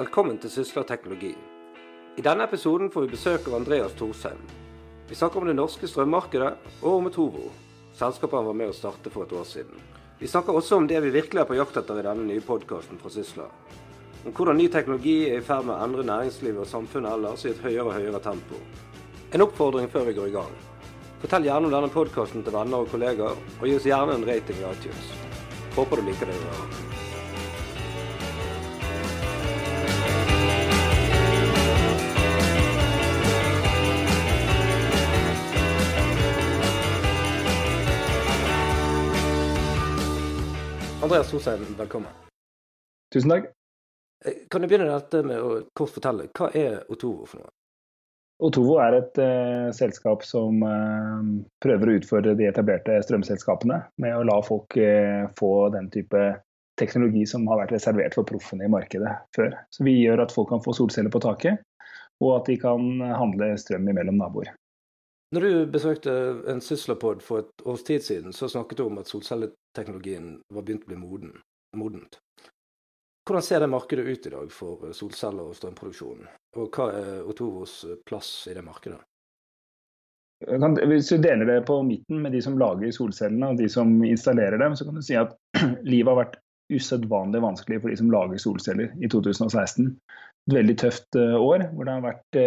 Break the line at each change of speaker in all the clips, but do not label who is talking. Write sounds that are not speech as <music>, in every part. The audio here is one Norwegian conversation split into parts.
Velkommen til Sysla teknologi. I denne episoden får vi besøk av Andreas Thorsheim. Vi snakker om det norske strømmarkedet og om Otovo, selskapet han var med å starte for et år siden. Vi snakker også om det vi virkelig er på jakt etter i denne nye podkasten fra Sysla. Om hvordan ny teknologi er i ferd med å endre næringslivet og samfunnet ellers i et høyere og høyere tempo. En oppfordring før vi går i gang. Fortell gjerne om denne podkasten til venner og kollegaer, og gi oss gjerne en rating i iTunes. Håper du liker det du. Andreas Tosheim, velkommen.
Tusen takk.
Eh, kan du begynne dette med å kort fortelle, hva er Otovo for noe?
Otovo er et uh, selskap som uh, prøver å utfordre de etablerte strømselskapene med å la folk uh, få den type teknologi som har vært reservert for proffene i markedet før. Så Vi gjør at folk kan få solceller på taket, og at de kan handle strøm mellom naboer.
Når du besøkte en Syslapod for et års tid siden, så snakket du om at solcelleteknologien var begynt å bli moden, modent. Hvordan ser det markedet ut i dag for eh, solceller og strømproduksjon? Og hva er Otovos eh, plass i det markedet?
Hvis du deler det på midten med de som lager solcellene og de som installerer dem, så kan du si at <clears throat> livet har vært usedvanlig vanskelig for de som lager solceller i 2016. Et veldig tøft eh, år hvor det har vært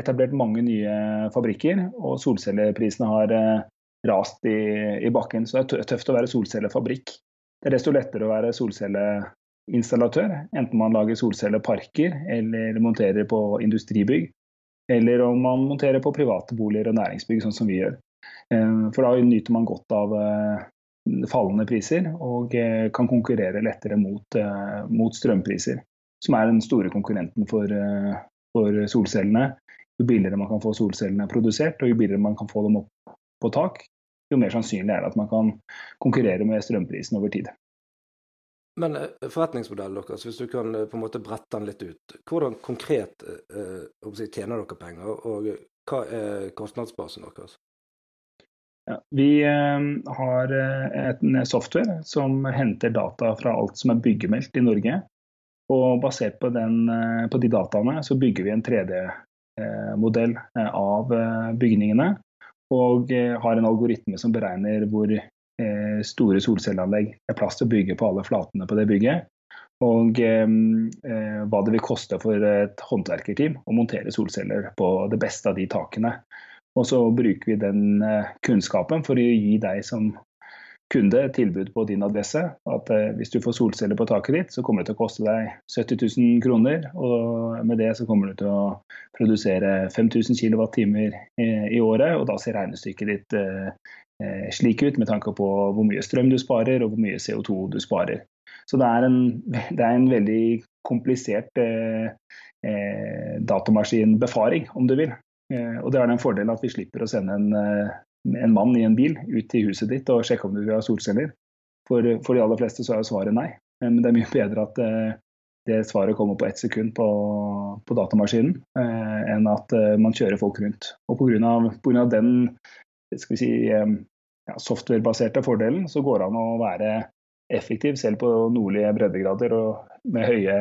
etablert mange nye fabrikker, og solcelleprisene har rast i, i bakken. Så det er tøft å være solcellefabrikk. Det er desto lettere å være solcelleinstallatør, enten man lager solcelleparker eller monterer på industribygg, eller om man monterer på private boliger og næringsbygg, sånn som vi gjør. Eh, for da nyter man godt av eh, fallende priser og eh, kan konkurrere lettere mot, mot strømpriser, som er den store konkurrenten for, for, solcellene. Jo billigere man kan få solcellene produsert, og jo billigere man kan få dem opp på tak, jo mer sannsynlig er det at man kan konkurrere med strømprisen over tid.
Men eh, forretningsmodellen deres, hvis du kan eh, på en måte brette den litt ut. Hvordan konkret eh, si, tjener dere penger, og hva er kostnadsbasen deres?
Ja, vi har en software som henter data fra alt som er byggemeldt i Norge. Og basert på, den, på de dataene så bygger vi en 3D-modell av bygningene. Og har en algoritme som beregner hvor Eh, store solcelleanlegg. Det er plass til å bygge på alle flatene på det bygget. Og eh, eh, hva det vil koste for et håndverkerteam å montere solceller på det beste av de takene. Og så bruker vi den eh, kunnskapen for å gi deg som kunde et tilbud på din adresse. At eh, hvis du får solceller på taket ditt, så kommer det til å koste deg 70 000 kroner. Og med det så kommer du til å produsere 5000 kWt i, året, og da ser regnestykket ditt eh, Eh, slik ut med tanke på hvor mye strøm du sparer og hvor mye CO2 du sparer. Så det er en, det er en veldig komplisert eh, datamaskinbefaring, om du vil. Eh, og det er den fordelen at vi slipper å sende en, en, mann i en bil ut til huset ditt og sjekke om du vil ha solceller. For, for de aller fleste så er svaret nei. Men det er mye bedre at eh, det svaret kommer på ett sekund på, på datamaskinen, enn at man kjører folk rundt. Og pga. den skal vi si, ja, softwarebaserte fordelen, så går det an å være effektiv selv på nordlige breddegrader og med høye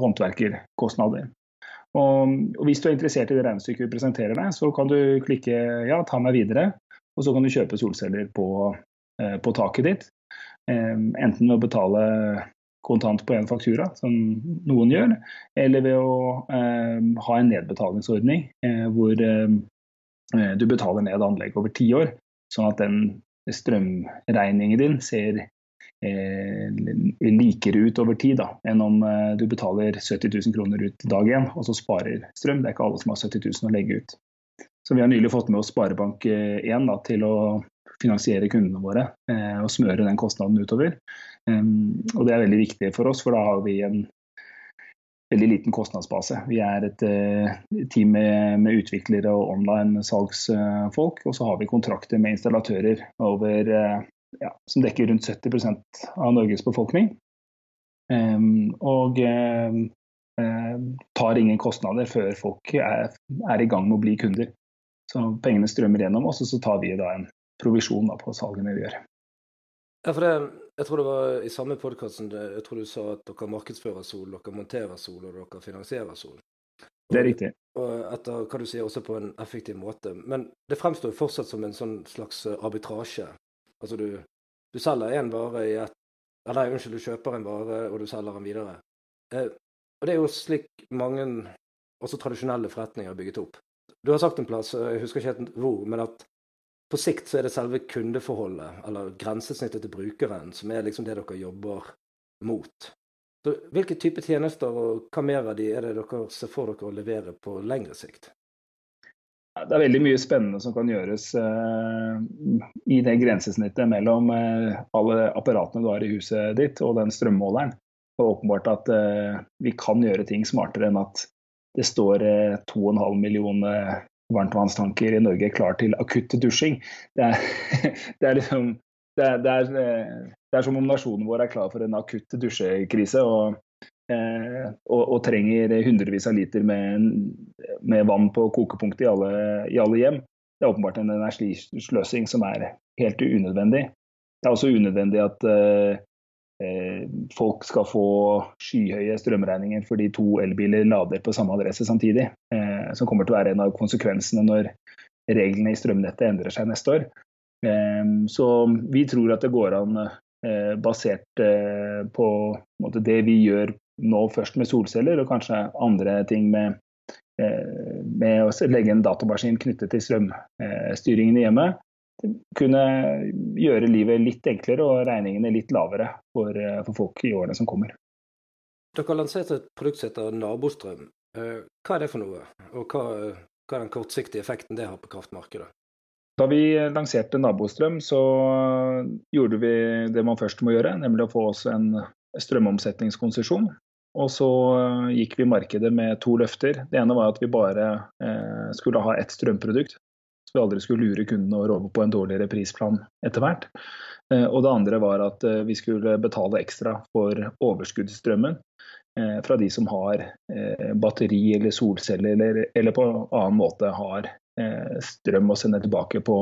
håndverkerkostnader. Og, og Hvis du er interessert i det regnestykket vi presenterer deg, så kan du klikke ja, ta meg videre, og så kan du kjøpe solceller på, eh, på taket ditt. Enten ved å betale kontant på en faktura, som noen gjør, eller ved å ha en nedbetalingsordning eh, hvor eh, du betaler ned anlegg over ti år, sånn at den strømregningen din ser likere ut over tid da, enn om du betaler 70 000 kroner ut dag én og så sparer strøm. Det er ikke alle som har 70 000 å legge ut. Så Vi har nylig fått med oss Sparebank1 da, til å finansiere kundene våre eh, og smøre den kostnaden utover. Um, og Det er veldig viktig for oss, for da har vi en veldig liten kostnadsbase. Vi er et uh, team med, med, utviklere og online salgsfolk. Og så har vi kontrakter med installatører over, ja, som dekker rundt 70% av Norges befolkning. Um, og tar ingen kostnader før folk er, er, i gang med å bli kunder. Så pengene strømmer gjennom oss, og så tar vi da en provisjon da, på salgene vi gjør.
Ja, for det, jeg tror det var i samme podkasten jeg tror du sa at dere markedsfører sol, dere monterer sol og dere finansierer sol.
Det er riktig.
Og etter hva du sier, også på en effektiv måte. Men det fremstår fortsatt som en sånn slags arbitrasje. Altså du, du selger en vare i et Nei, unnskyld, du kjøper en vare, og du selger den videre. Eh, og det er jo slik mange også tradisjonelle forretninger er bygget opp. Du har sagt en plass, jeg husker ikke helt hvor, men at på sikt så er det selve kundeforholdet, eller grensesnittet til brukeren, som er liksom det dere jobber mot. Så hvilke type tjenester og hva mer av de er det dere ser for dere å levere på lengre sikt?
Det er veldig mye spennende som kan gjøres uh, i det grensesnittet mellom uh, alle apparatene du har i huset ditt og den strømmåleren. Og åpenbart at vi kan gjøre ting smartere enn at det står 2,5 millioner varmtvannstanker i Norge klar til akutt dusjing. Det er, <laughs> det er liksom det er, det, er, det er, som om nasjonen vår er klar for en akutt dusjekrise og, eh, og, og trenger hundrevis av liter med, med vann på kokepunktet i alle, i alle, hjem. Det er åpenbart en energisløsing som er helt unødvendig. Det er også unødvendig at eh, eh, folk skal få skyhøye strømregninger fordi to elbiler lader på samme adresse samtidig. Eh, som kommer til å være en av konsekvensene når reglene i strømnettet endrer seg neste år. Ehm, så vi tror at det går an, eh, basert eh, på det vi gjør nå først med solceller, og kanskje andre ting med, eh, med å legge en datamaskin knyttet til strømstyringen i hjemmet, kunne gjøre livet litt enklere og regningene litt lavere for, for folk i årene som kommer.
Dere har lansert et produkt som heter Nabostrøm. Hva er det for noe, og hva, hva er den kortsiktige effekten det har på kraftmarkedet?
Da vi lanserte Nabostrøm, så gjorde vi det man først må gjøre, nemlig å få oss en strømomsetningskonsesjon. Og så gikk vi i markedet med to løfter. Det ene var at vi bare eh, skulle ha ett strømprodukt. Vi aldri skulle lure kundene råve på en dårligere prisplan etter hvert. Eh, og det andre var at eh, vi skulle betale ekstra for overskuddsstrømmen eh, fra de som har batteri eller solceller eller, eller på annen måte har strøm å sende tilbake på,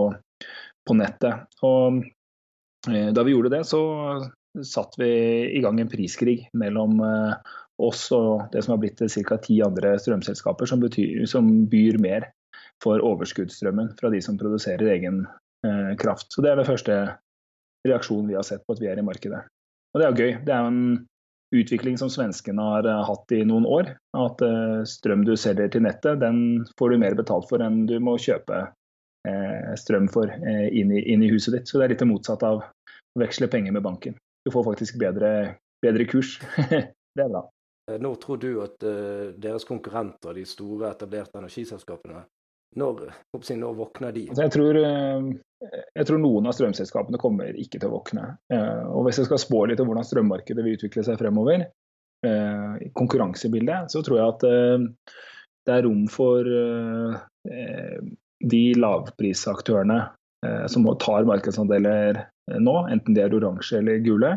på nettet. Og da vi gjorde det, så satte vi i gang en priskrig mellom oss og det som har blitt ca. ti andre strømselskaper som, betyr, som, byr mer for overskuddsstrømmen fra de som produserer egen eh, kraft. Så Det er den første reaksjonen vi har sett på at vi er i markedet. Og Det er jo gøy. Det er jo en utvikling som svenskene har eh, hatt i noen år. At eh, strøm du selger til nettet, den får du mer betalt for enn du må kjøpe eh, strøm for uh, inn, i, inn, i, huset ditt. Så det er litt det motsatte av å veksle penger med banken. Du får faktisk bedre, bedre kurs. <laughs> det er bra.
Når tror du at deres konkurrenter, de store etablerte energiselskapene, når, når våkner de?
Altså, jeg tror, eh, jeg tror, noen av strømselskapene kommer ikke til å våkne. Eh, og Hvis jeg skal spå litt om hvordan strømmarkedet vil utvikle seg fremover, eh, i konkurransebildet, så tror jeg at det er rom for de lavprisaktørene som tar markedsandeler nå, enten de er oransje eller gule.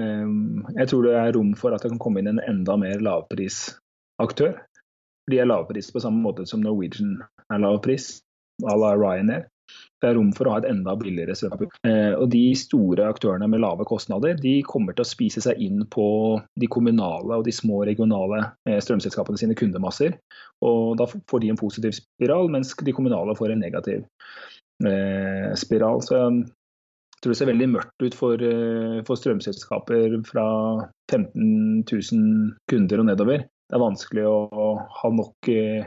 Jeg tror det er rom for at det kan komme inn en enda mer lavprisaktør de er lavpris på samme måte som Norwegian er lavpris, à la Ryanair. Det er rom for å ha et enda billigere strøm. Eh, og De store aktørene med lave kostnader de kommer til å spise seg inn på de kommunale og de små regionale eh, strømselskapene sine kundemasser. og Da får de en positiv spiral, mens de kommunale får en negativ eh, spiral. Så jeg tror det ser veldig mørkt ut for, eh, for strømselskaper fra 15 000 kunder og nedover det er vanskelig å ha nok eh,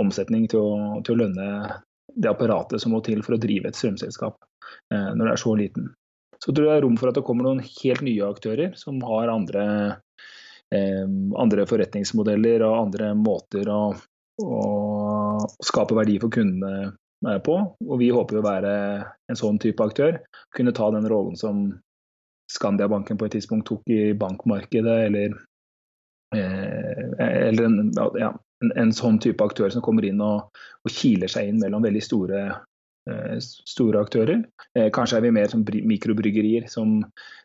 omsetning til å, til å, lønne det apparatet som må til for å drive et strømselskap eh, når det er så liten. Så tror jeg det er rom for at det kommer noen helt nye aktører som har andre, eh, andre forretningsmodeller og andre måter å, å, skape verdi for kundene på. Og vi håper å være en sånn type aktør. Kunne ta den rollen som Skandiabanken på et tidspunkt tok i bankmarkedet, eller Eh, eller en, ja, en, en, sånn type aktør som kommer inn og, og kiler seg inn mellom veldig store, eh, store aktører. Eh, kanskje er vi mer som mikrobryggerier som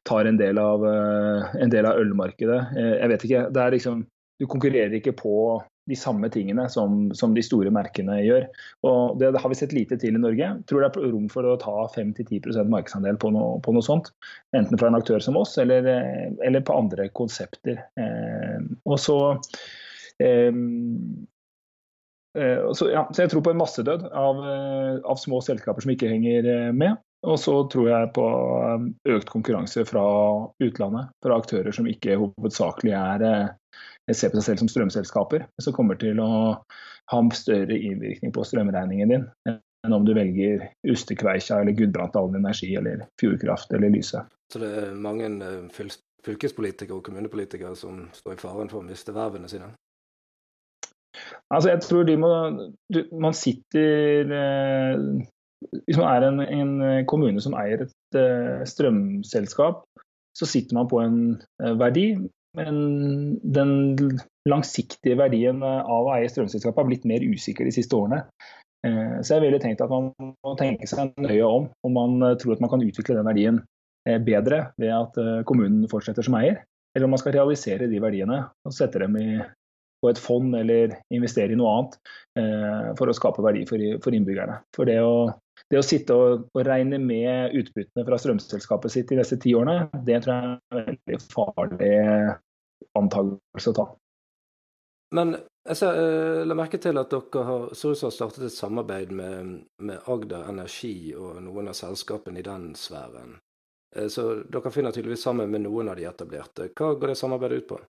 tar en del av, en del av ølmarkedet. jeg vet ikke. liksom du konkurrerer ikke på de samme tingene som, som de store merkene gjør. Og det, har vi sett lite til i Norge. Tror det er rom for å ta 5-10% markedsandel på noe, på noe, sånt. Enten fra en aktør som oss, eller, eller på andre konsepter. Eh, og så eh, eh så, ja, så, jeg tror på en massedød av, eh, av små selskaper som ikke henger eh, med. Og så tror jeg på økt konkurranse fra utlandet, fra aktører som ikke hovedsakelig er ser på seg selv som strømselskaper, som kommer til å ha større innvirkning på strømregningen din enn om du velger Ustekveikja eller Gudbrandsdalen Energi eller Fjordkraft eller Lyse.
Så det er mange eh, fylkespolitikere og kommunepolitikere som står i faren for å miste vervene sine?
Altså, jeg tror de må du, Man sitter eh, Hvis man er en, en, kommune som eier et eh, strømselskap, så sitter man på en verdi, men den langsiktige verdien av å eie strømselskapet har blitt mer usikker de siste årene. Eh, så jeg ville tenkt at man må tenke seg nøye om om man eh, tror at man kan utvikle den verdien eh, bedre ved at kommunen fortsetter som eier, eller om man skal realisere de verdiene og sette dem i, på et fond eller investere i noe annet for å skape verdi for, for innbyggerne. For det å det å sitte og, og, regne med utbyttene fra strømselskapet sitt de neste ti årene, det tror jeg er en veldig farlig antakelse å ta.
Men jeg ser, uh, la merke til at dere har, har startet et samarbeid med, med, Agder Energi og noen av selskapene i den sfæren. Uh, så dere finner tydeligvis sammen med noen av de etablerte. Hva går det samarbeidet ut på?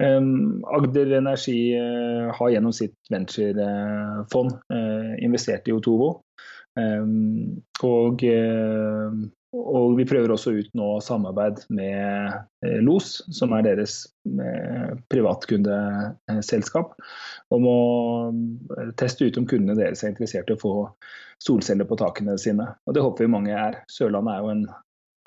Agder Energi uh, har gjennom sitt venturefond investert i Otovo. Og og vi prøver også ut nå samarbeid med eh, LOS, som er deres eh, privatkundeselskap, om å eh, teste ut om kundene deres er interessert i å få solceller på takene sine. Og Det håper vi mange er. Sørlandet er jo en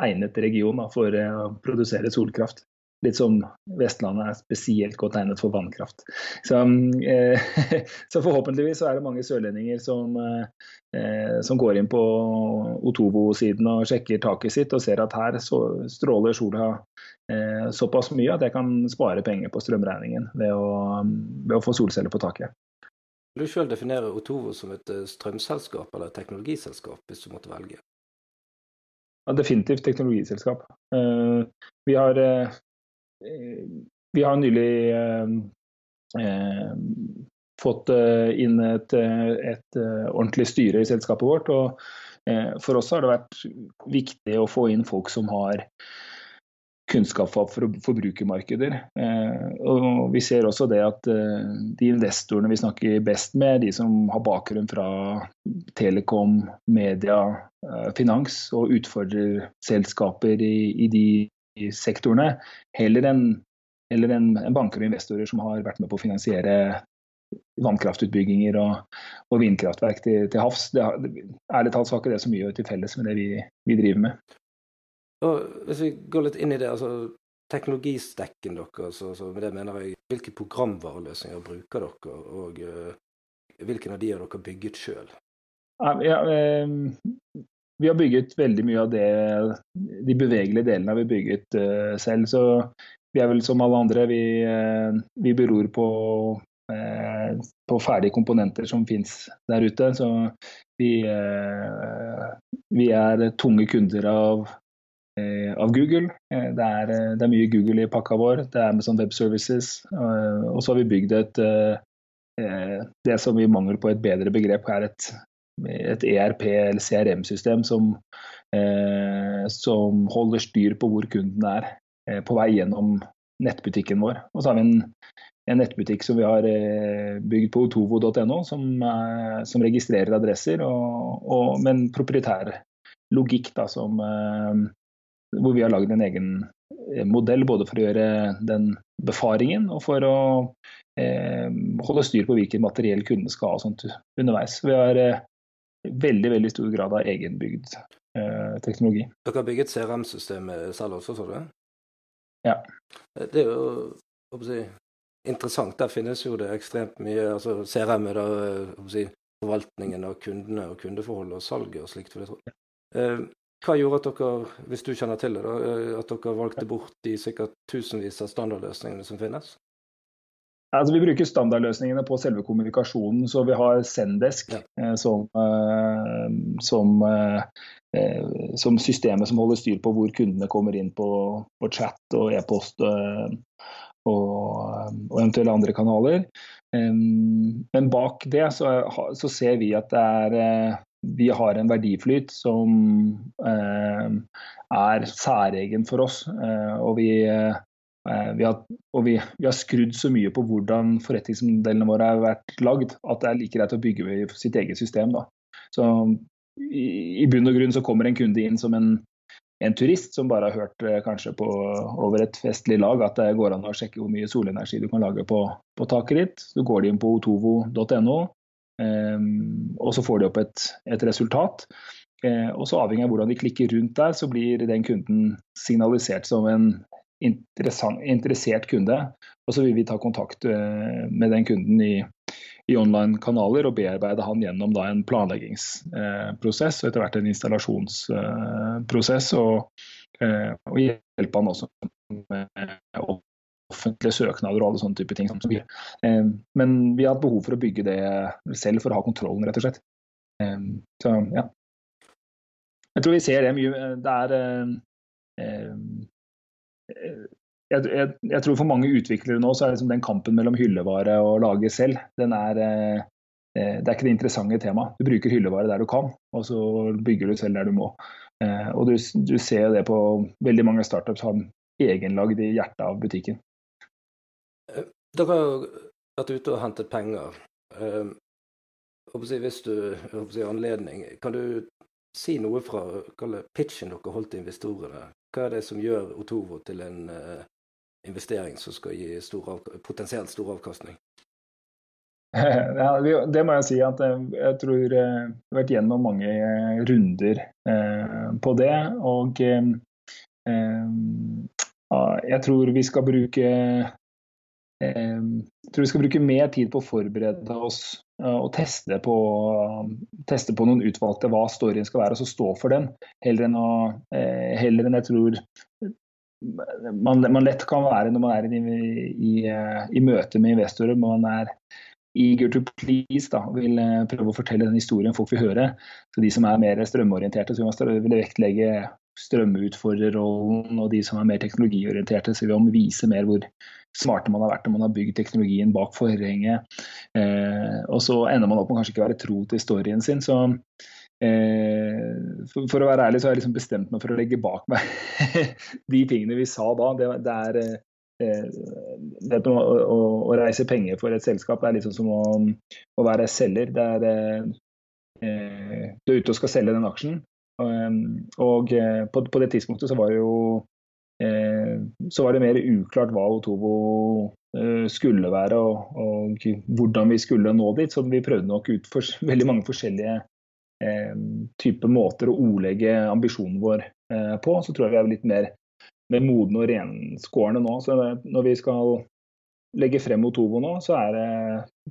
egnet region da, for å produsere solkraft. Litt som Vestlandet er spesielt godt egnet for vannkraft. Så, eh, <laughs> så forhåpentligvis så er det mange sørlendinger som, eh, som går inn på Otovo-siden og sjekker taket sitt og ser at her så stråler sola eh, såpass mye at jeg kan spare penger på strømregningen ved å, ved å få solceller på taket.
Du sjøl definere Otovo som et eh, strømselskap eller et teknologiselskap, hvis du måtte velge?
Ja, definitivt teknologiselskap. Uh, vi har uh, vi har nylig eh, eh, fått eh, inn et, et, ordentlig styre i selskapet vårt. og For oss har det vært viktig å få inn folk som har kunnskap for forbrukermarkeder. Og vi ser også det at de investorene vi snakker best med, de som har bakgrunn fra telekom, media, finans og utfordrer selskaper i, i de sektorene, heller enn en, en banker og investorer som har vært med på å finansiere vannkraftutbygginger og, og vindkraftverk til, til havs. Det ærlig talt så har ikke det så mye til felles med det vi, vi driver med.
Og hvis vi går litt inn i det, altså teknologistekken deres, altså, med det mener jeg hvilke programvareløsninger bruker dere, og uh, hvilken av de har dere bygget sjøl?
Ja, eh, vi har bygget veldig mye av det, de bevegelige delene har vi bygget uh, selv. Så vi er vel som alle andre, vi, uh, vi beror på, uh, på ferdige komponenter som fins der ute. Så vi, vi, er tunge kunder av, av Google. Det er, det er, mye Google i pakka vår. Det er Amazon Web Services. og så har vi bygd et det som i mangel på et bedre begrep er et et ERP- eller CRM-system som, eh, som, holder styr på hvor kunden er eh, på vei gjennom nettbutikken vår. Og så har vi en, en nettbutikk som vi har eh, bygd på otovo.no, som, eh, som, registrerer adresser, og, og, med en proprietær logikk da, som, eh, hvor vi har lagd en egen eh, modell både for å gjøre den befaringen og for å holde styr på hvilket materiell kunden skal ha sånt underveis. Vi har veldig veldig stor grad av egenbygd eh, teknologi.
Dere har bygget CRM-systemet selv også, sa du?
Ja.
Det er jo si, interessant. Der finnes jo det ekstremt mye altså CRM er da si, forvaltningen av kundene og kundeforholdet og salget og slikt. vil jeg tro. Eh, hva gjorde at dere, hvis du kjenner til det, da, eh, at dere valgte bort de sikkert tusenvis av standardløsningene som finnes?
Altså, vi bruker standardløsningene på selve kommunikasjonen. Så vi har Sendesk ja. eh, som, eh, som, eh, som, systemet som holder styr på hvor kundene kommer inn på, på chat og e-post og, og, eventuelle andre kanaler. men bak det så, så, ser vi at det er vi har en verdiflyt som er særegen for oss. og vi vi har, og vi, vi, har skrudd så mye på hvordan forretningsmodellene våre har vært lagd, at det er like greit å bygge sitt eget system. Da. Så i, i, bunn og grunn så kommer en kunde inn som en, en turist som bare har hørt eh, kanskje på, over et festlig lag at det går an å sjekke hvor mye solenergi du kan lage på, på taket ditt. Så går de inn på otovo.no, eh, og så får de opp et, et resultat. Eh, og så Avhengig av hvordan de klikker rundt der, så blir den kunden signalisert som en interessert kunde. Og så vil vi ta kontakt eh, med den kunden i, i online-kanaler og bearbeide han gjennom da, en planleggingsprosess og etter hvert en installasjonsprosess. Og, eh, og hjelpe han også med offentlige søknader og alle sånne type ting. Eh, men vi har hatt behov for å bygge det selv for å ha kontrollen, rett og slett. Så ja. Jeg tror vi ser det mye. Det er jeg, jeg, jeg, tror for mange utviklere nå så er liksom den kampen mellom hyllevare og lage selv, den er eh, eh, det er ikke det interessante temaet. Du bruker hyllevare der du kan, og så bygger du selv der du må. Eh, og du, du ser det på veldig mange startups har egenlagd i hjertet av butikken.
Dere har jo vært ute og hentet penger. Hvis du har anledning, kan du si noe fra pitchen dere holdt til investorene? Hva er det som gjør Otovo til en uh, investering som skal gi stor potensielt stor avkastning? <laughs>
Ja, det må jeg si at eh, jeg tror jeg har vært gjennom mange eh, runder på det. Og jeg tror vi skal bruke jeg tror vi skal bruke mer tid på å forberede oss og teste på, teste på noen utvalgte hva storyen skal være, og så stå for den. Heller enn, å, heller enn jeg tror man, man, lett kan være når man er i, i, i møte med investorer. Man er eager to please, da, vil prøve å fortelle den historien folk vil høre. Så De som er mer strømorienterte, så vil man vektlegge strømutfordrerrollen, og de som er mer teknologiorienterte, så vil man vise mer hvor smarte man har vært når man har bygd teknologien bak forhenget. Eh, og så ender man opp med kanskje ikke å være tro til storyen sin. så eh, for, for, å være ærlig så har jeg liksom bestemt meg for å legge bak meg <laughs> de tingene vi sa da. Det, det er eh, det å, å, å, reise penger for et selskap det er sånn som å, å være selger. Det er, eh, du er ute og skal selge den aksjen. Og, og eh, på, på, det tidspunktet så var det jo Eh, så var det mer uklart hva Otovo eh, skulle være og, og, hvordan vi skulle nå dit. Så vi prøvde nok ut for <laughs> veldig mange forskjellige eh, typer måter å ordlegge ambisjonen vår eh, på. Så tror jeg vi er litt mer, mer modne og renskårne nå. Så når vi skal legge frem Otovo nå, så er det,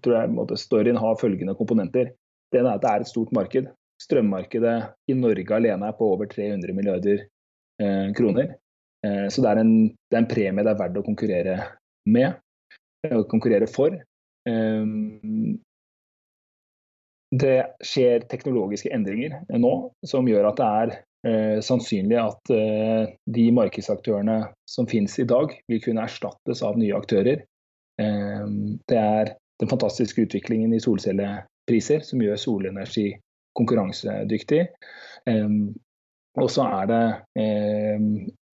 tror jeg måte, storyen har følgende komponenter. Det ene er at det er et stort marked. Strømmarkedet i Norge alene er på over 300 milliarder eh, kroner. Eh, så det er, en, det er, en, premie det er verdt å konkurrere med, eh, konkurrere for. Eh, det skjer teknologiske endringer nå som gjør at det er sannsynlig at de markedsaktørene som finnes i dag, vil kunne erstattes av nye aktører. det er den fantastiske utviklingen i solcellepriser som gjør solenergi konkurransedyktig. og så er det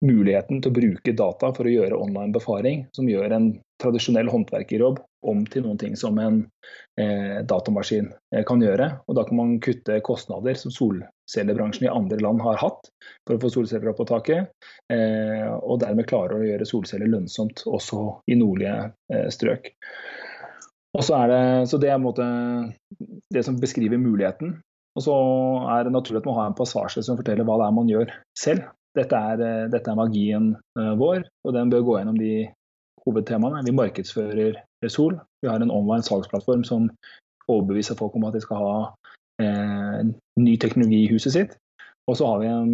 muligheten til å bruke data for å gjøre online befaring, som gjør en tradisjonell håndverkerjobb om til noen ting som en eh, datamaskin eh, kan gjøre. Og Da kan man kutte kostnader som solcellebransjen i andre land har hatt for å få solceller opp på taket, eh, og dermed klare å gjøre solceller lønnsomt også i nordlige eh, strøk. Det, så det er måte, det som beskriver muligheten. Og så er det naturlig at man har en passasje som forteller hva det er man gjør selv. Dette er, eh, dette er magien eh, vår, og den bør gå gjennom de hovedtemaene. Vi markedsfører Sol. Vi har en online salgsplattform som overbeviser folk om at de skal ha eh, ny teknologi i huset sitt. Og så har vi en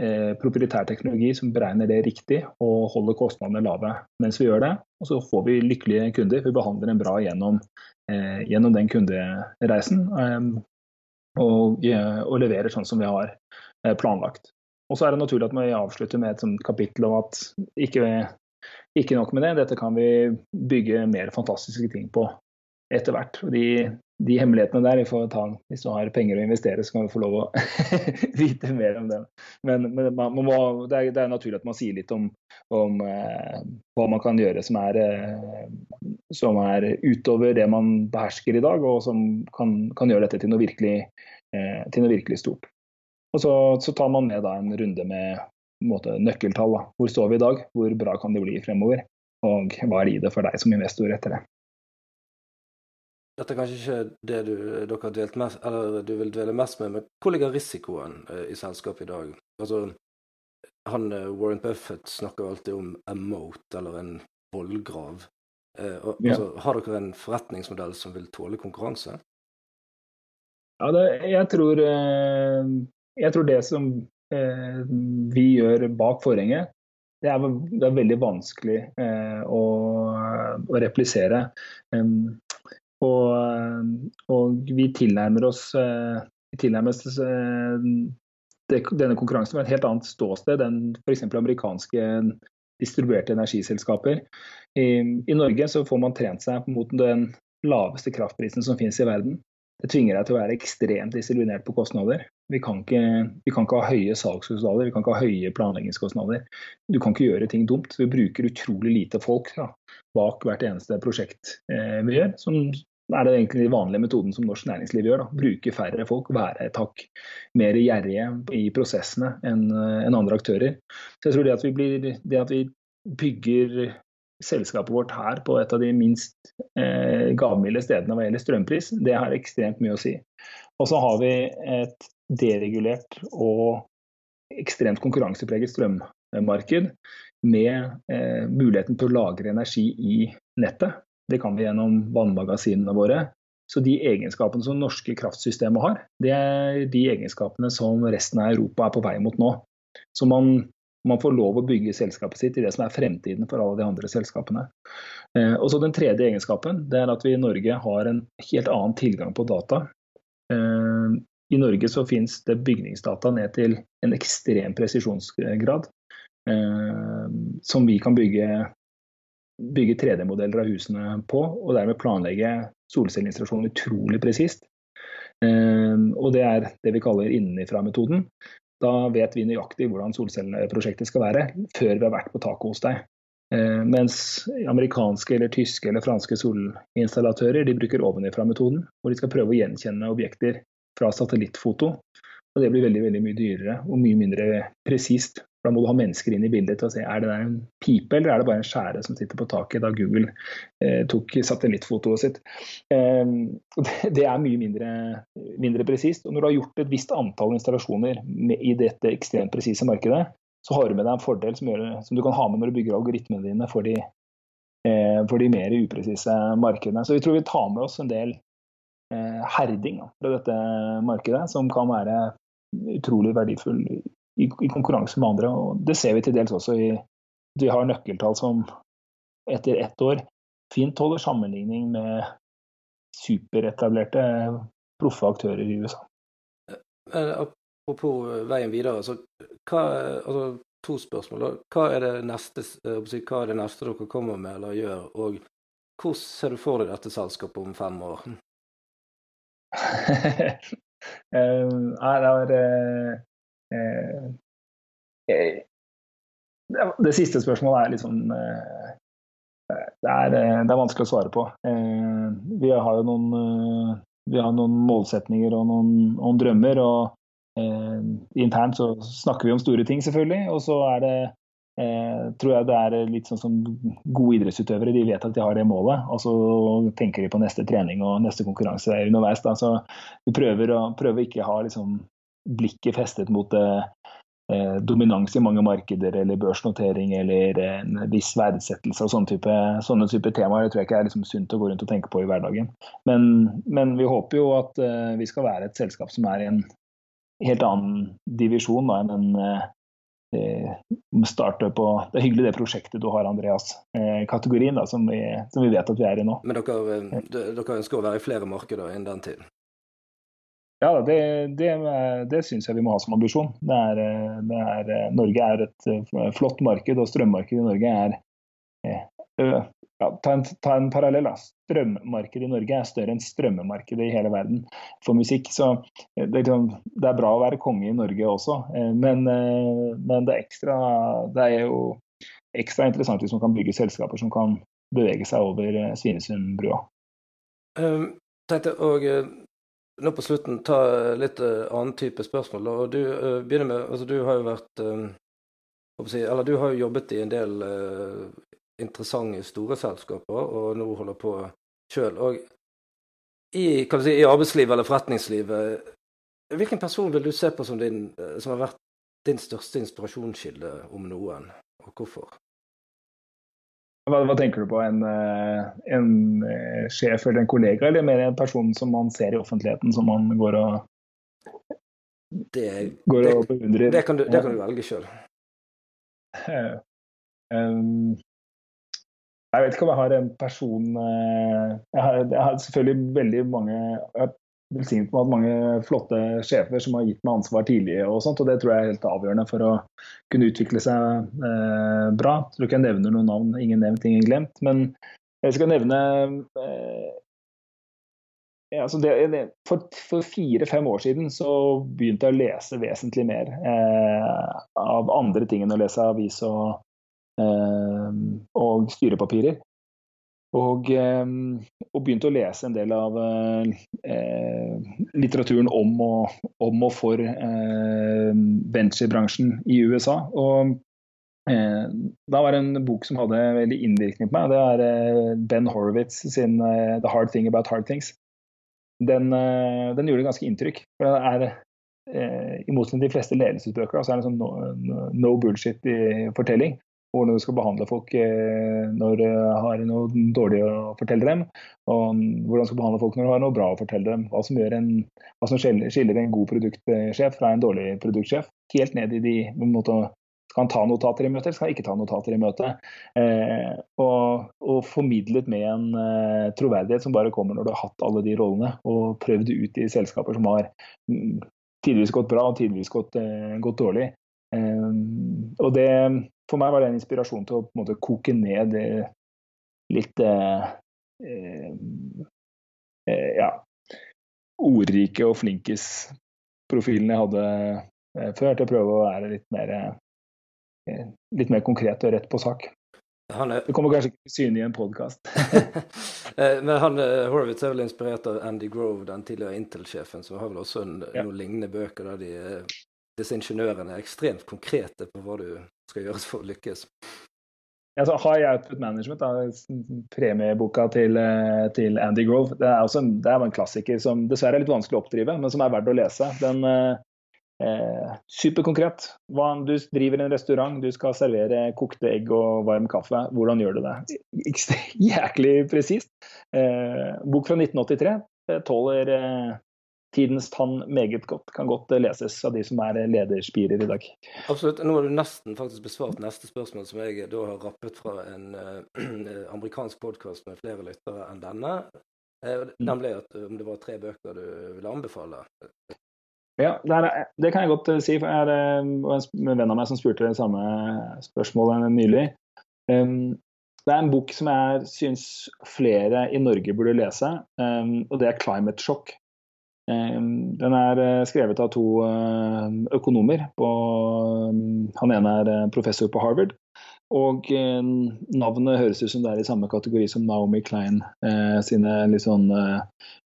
eh, proprietær teknologi som beregner det riktig og holder kostnadene lave mens vi gjør det. Og så får vi lykkelige kunder. Vi behandler dem bra gjennom, eh, gjennom den kundereisen. Eh, og, og, leverer sånn som vi har planlagt. Og så er det naturlig at vi avslutter med et sånt kapittel om at ikke, ikke nok med det, dette kan vi bygge mer fantastiske ting på etter hvert. De, de hemmelighetene der, vi får ta, hvis du har penger å investere, så kan du få lov å <laughs> vite mer om det. Men, men man, man må, det, er, det, er, naturlig at man sier litt om, om eh, hva man kan gjøre som er, eh, som er, utover det man behersker i dag, og som kan, kan gjøre dette til noe virkelig, eh, til noe virkelig stort. Og så, så, tar man med da, en runde med måte, nøkkeltall. Da. Hvor står vi i dag? Hvor bra kan det bli fremover? Og hva er i det for deg som investor etter det?
Dette er kanskje ikke det du, dere har delt mest, eller du vil dvele mest med, men hvor ligger risikoen eh, i selskapet i dag? Altså, han, eh, Warren Buffett snakker alltid om a moat, eller en vollgrav. Eh, og, ja. altså, har dere en forretningsmodell som vil tåle konkurranse?
Ja, det, jeg, tror, jeg tror det som eh, vi gjør bak forhenget, det er, det er veldig vanskelig eh, å, å, replisere. Um, og, og, vi tilnærmer oss, eh, vi tilnærmer oss eh, denne konkurransen med et helt annet ståsted enn f.eks. amerikanske distribuerte energiselskaper. I, I, Norge så får man trent seg mot den laveste kraftprisen som finnes i verden. Det tvinger deg til å være ekstremt disiplinert på kostnader. Vi kan, ikke, vi kan ikke ha høye salgskostnader, vi kan ikke ha høye planleggingskostnader. Du kan ikke gjøre ting dumt. Vi bruker utrolig lite folk da, bak hvert eneste prosjekt eh, vi gjør, som er det egentlig den vanlige metoden som norsk næringsliv gjør. Da. Bruke færre folk, være et hakk mer gjerrige i prosessene enn en andre aktører. Så jeg tror det at, vi blir, det at vi bygger selskapet vårt her på et av de minst eh, gavmilde stedene hva gjelder strømpris, det har ekstremt mye å si. Og så har vi et deregulert og ekstremt konkurransepreget strømmarked med eh, muligheten til å lagre energi i nettet. Det kan vi gjennom vannmagasinene våre. Så de egenskapene som norske kraftsystemet har, det er de egenskapene som resten av Europa er på vei mot nå. Så man, man får lov å bygge selskapet sitt i det som er fremtiden for alle de andre selskapene. Eh, og så Den tredje egenskapen det er at vi i Norge har en helt annen tilgang på data. Eh, I Norge så finnes det bygningsdata ned til en ekstrem presisjonsgrad. Eh, som vi kan bygge bygge 3D-modeller av husene på, og dermed planlegge solcelleinstallasjonen utrolig presist. Eh, og det er det vi kaller innenfra-metoden. Da vet vi nøyaktig hvordan solcelleprosjektet skal være før vi har vært på taket hos deg. Eh, mens amerikanske eller tyske eller franske solinstallatører de bruker ovenfra-metoden, hvor de skal prøve å gjenkjenne objekter fra satellittfoto. Og Det blir veldig veldig mye dyrere og mye mindre presist da må du ha mennesker inn i bildet til å se er det der en pipe eller er det bare en skjære som sitter på taket da Google eh, tok satellittfotoet sitt. Eh, det er mye mindre, mindre presist. Og når du har gjort et visst antall installasjoner med, i dette ekstremt presise markedet, så har du med deg en fordel som, gjør, som, du kan ha med når du bygger algoritmene dine for de, eh, for de mer upresise markedene. Så vi tror vi tar med oss en del eh, herding fra dette markedet, som kan være utrolig verdifull i, i, konkurranse med andre. og Det ser vi til dels også i Vi har nøkkeltall som etter ett år fint holder sammenligning med superetablerte proffe aktører i USA.
Eh, apropos eh, veien videre, altså, hva, altså, to spørsmål. Hva er, det neste, hva er det neste dere kommer med eller gjør, og hvordan ser du for deg dette selskapet om fem år? <laughs>
det er Eh, eh, det siste spørsmålet er litt sånn eh, det er, det er, vanskelig å svare på. Vi har jo noen, har noen målsetninger og noen, noen drømmer. og eh, Internt så snakker vi om store ting, selvfølgelig. Og så er det eh, tror jeg det er litt sånn som gode idrettsutøvere. De vet at de har det målet, og så tenker de på neste trening og neste konkurranse underveis. Da. Så vi prøver å prøver ikke ha liksom, blikket festet mot eh, eh, dominans i mange markeder eller børsnotering eller en viss verdsettelse og sånne type, sånne type temaer. Det tror jeg ikke er liksom sunt å gå rundt og tenke på i hverdagen. Men, men vi håper jo at eh, vi skal være et selskap som er i en helt annen divisjon enn en, startup og Det er hyggelig det prosjektet du har, Andreas. Kategorien da, som vi, som vi vet at vi er i nå.
Men dere, dere ønsker å være i flere markeder innen den tiden?
Ja, det, det, det syns jeg vi må ha som ambisjon. Det er, det er, Norge er et flott marked, og strømmarkedet i Norge er ja, ta, en, ta en parallell. Strømmarkedet i Norge er større enn strømmarkedet i hele verden for musikk. Så det, liksom, det er bra å være konge i Norge også, eh, men, eh, men det, er ekstra, det er jo ekstra interessant hvis man kan bygge selskaper som kan bevege seg over eh, Svinesundbrua.
Um, tenkte og nå på slutten ta litt annen type spørsmål. og Du uh, begynner med, altså du har jo vært um, si, eller du har jo jobbet i en del uh, interessante, store selskaper, og nå holder på sjøl. Og i, si, i, arbeidslivet eller forretningslivet, hvilken person vil du se på som, din, som har vært din største inspirasjonskilde, om noen, og hvorfor?
Hva, hva, tenker du på? En, eh, en, eh, sjef eller en kollega, eller mer en person som man ser i offentligheten, som man går og,
det, går og beundrer? Det kan du, det kan du velge sjøl.
Um, jeg vet ikke om jeg har en person eh, Jeg har, jeg har selvfølgelig veldig mange velsignet med mange flotte sjefer som har gitt meg ansvar tidlig, og sånt, og det tror jeg er helt avgjørende for å kunne utvikle seg eh, bra. Jeg tror ikke jeg nevner noen navn, ingen nevnt, ingen glemt. Men jeg skal nevne eh, altså det, For, for fire-fem år siden så begynte jeg å lese vesentlig mer eh, av andre ting enn å lese avis og og styrepapirer. Og, ehm, og, begynte å lese en del av eh, litteraturen om og, om og for eh, venturebransjen i USA. Og eh, da var det en bok som hadde veldig innvirkning på meg. Det er eh, Ben Horowitz sin eh, 'The Hard Thing About Hard Things'. Den, eh, den gjorde ganske inntrykk. for det er i motsetning til de fleste ledelsesbøker, så er det en sånn no, no bullshit-fortelling hvordan du skal behandle folk eh, når du har noe dårlig å fortelle dem, og hvordan du skal behandle folk når du har noe bra å fortelle dem. Hva som, en, hva som skiller en god produktsjef fra en dårlig produktsjef. Helt ned i de måte, Skal han ta notater i møte, eller skal han ikke ta notater i møte? Eh, og, og, formidlet med en eh, troverdighet som bare kommer når du har hatt alle de rollene, og prøvd ut i selskaper som har mm, tidvis gått bra og tidvis gått, eh, gått dårlig. Eh, og det for meg var det en inspirasjon til å måte koke ned det litt eh, eh, eh ja, ordrike og flinkis-profilen jeg hadde eh, før, til å prøve å være litt mer, eh, litt mer konkret og rett på sak. Er... Det kommer kanskje ikke til syne i en podkast. <laughs>
Men han, Horowitz er vel inspirert av Andy Grove, den tidligere Intel-sjefen, som har vel også en, ja. noen lignende bøker der de disse ingeniørene er ekstremt konkrete på hva du skal gjøres for å lykkes.
Ja, så High Output Management, da, premieboka til, eh, til, Andy Grove, det er, også en, det er en klassiker som dessverre er litt vanskelig å oppdrive, men som er verdt å lese. Den eh, eh Superkonkret. Du driver en restaurant, du skal servere kokte egg og varm kaffe. Hvordan gjør du det? <laughs> Jæklig presist. Eh, bok fra 1983. Det tåler eh, tidens tann meget godt. Kan godt eh, leses av de som er eh, lederspirer i dag.
Absolutt. Nå har du nesten faktisk besvart neste spørsmål, som jeg da har rappet fra en uh, <clears throat> amerikansk podkast med flere lyttere enn denne. Uh, nemlig at om det var tre bøker du ville anbefale.
Ja, det, er, det, kan jeg godt si. for Jeg er en venn av meg som spurte det samme spørsmålet nylig. Um, det er en bok som jeg syns flere i Norge burde lese, um, og det er 'Climate Shock' den er eh, skrevet av to eh, økonomer. Ehm, han ene er eh, professor på Harvard. Og navnet høres ut som det er i samme kategori som Naomi Klein sine litt sånn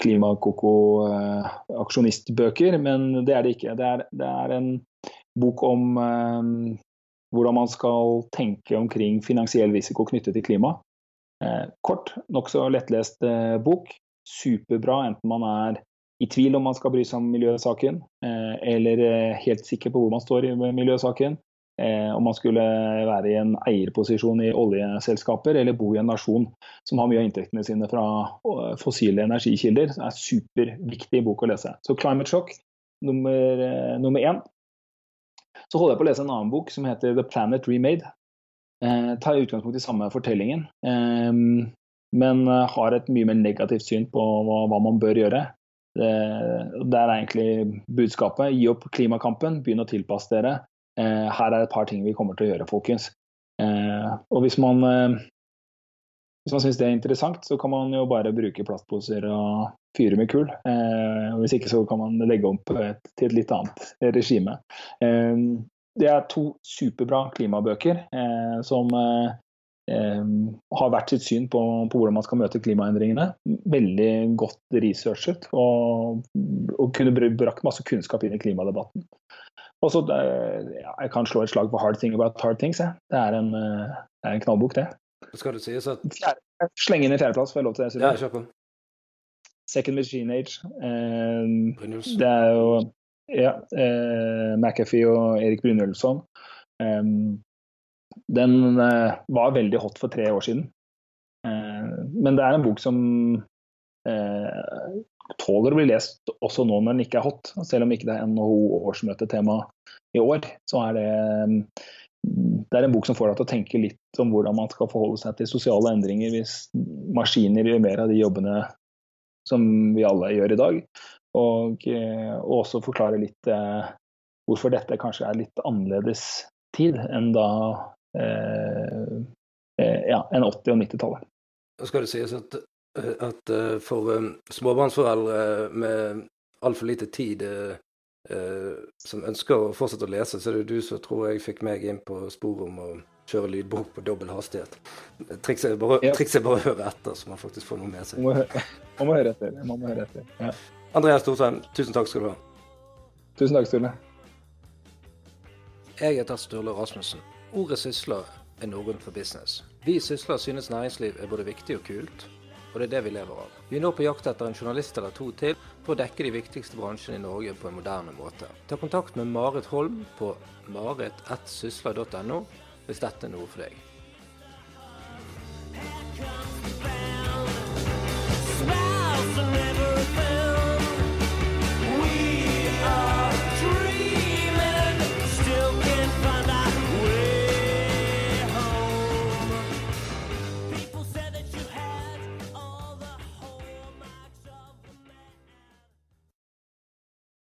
klimakoko-aksjonistbøker, men det er det ikke. Det er, det er en bok om hvordan man skal tenke omkring finansiell risiko knyttet til klima. kort, nokså lettlest bok. Superbra enten man er i tvil om man skal bry seg om miljøsaken, eh, eller eh, helt sikker på hvor man står i miljøsaken. Eh, om man skulle være i en eierposisjon i oljeselskaper eller bo i en nasjon som har mye av inntektene sine fra fossile energikilder. Det er superviktig bok å lese. Så 'Climate Shock' nummer, nummer én. Så holder jeg på å lese en annen bok som heter The Planet Remade. Eh, tar utgangspunkt i samme fortellingen, eh, men har et mye mer negativt syn på hva, hva man bør gjøre. Det, det, er egentlig budskapet. Gi opp klimakampen, begynn å tilpasse dere. Eh, her er et par ting vi kommer til å gjøre, folkens. Eh, og hvis man hvis man syns det er interessant, så kan man jo bare bruke plastposer og fyre med kull. Eh, hvis ikke så kan man legge om til et litt annet regime. Eh, det er to superbra klimabøker eh, som eh, eh, har hvert sitt syn på, på, hvordan man skal møte klimaendringene. Veldig godt researchet og, og kunne brakt masse kunnskap inn i klimadebatten. Og så, ja, Jeg kan slå et slag på Hard Thing About Hard Things. Jeg. Det er en, det er en knallbok, det.
Skal du si at
Fjerde, Sleng inn i fjerdeplass, får jeg lov til
det? Ja, kjør på.
Second Machine Age. Eh, det er jo ja, eh, McAfee og Erik Brynjølsson. Eh, den eh, var veldig hot for tre år siden. Eh, men det er en bok som eh, tåler å bli lest også nå når den ikke er hot. Selv om ikke det er NHO-årsmøtetema i år, så er det det er en bok som får deg til å tenke litt om hvordan man skal forholde seg til sosiale endringer hvis maskiner gjør mer av de jobbene som vi alle gjør i dag. Og, og også forklare litt hvorfor dette kanskje er litt annerledes tid enn da ja, enn 80- og 90-tallet.
Da skal det sies at, at eh, for småbarnsforeldre med altfor lite tid eh, som ønsker å fortsette å lese, så er det du som tror jeg fikk meg inn på sporet om å kjøre lydbok på dobbel hastighet. Trikset er bare, ja. trikset er bare å høre etter, så man faktisk får noe med seg.
Man må høre, man må høre etter. Man må høre etter. Ja.
Andreas Storsheim, tusen takk skal du ha.
Tusen takk, Sturle.
Jeg heter Sturle Rasmussen. Ordet sysler er norrønt for business. Vi Sysler synes næringsliv er både viktig og kult og det er det vi lever av. Vi er nå på jakt etter en journalist eller to til for å dekke de viktigste bransjene i Norge på en moderne måte. Ta kontakt med Marit Holm på marit1sysler.no hvis dette er noe for deg.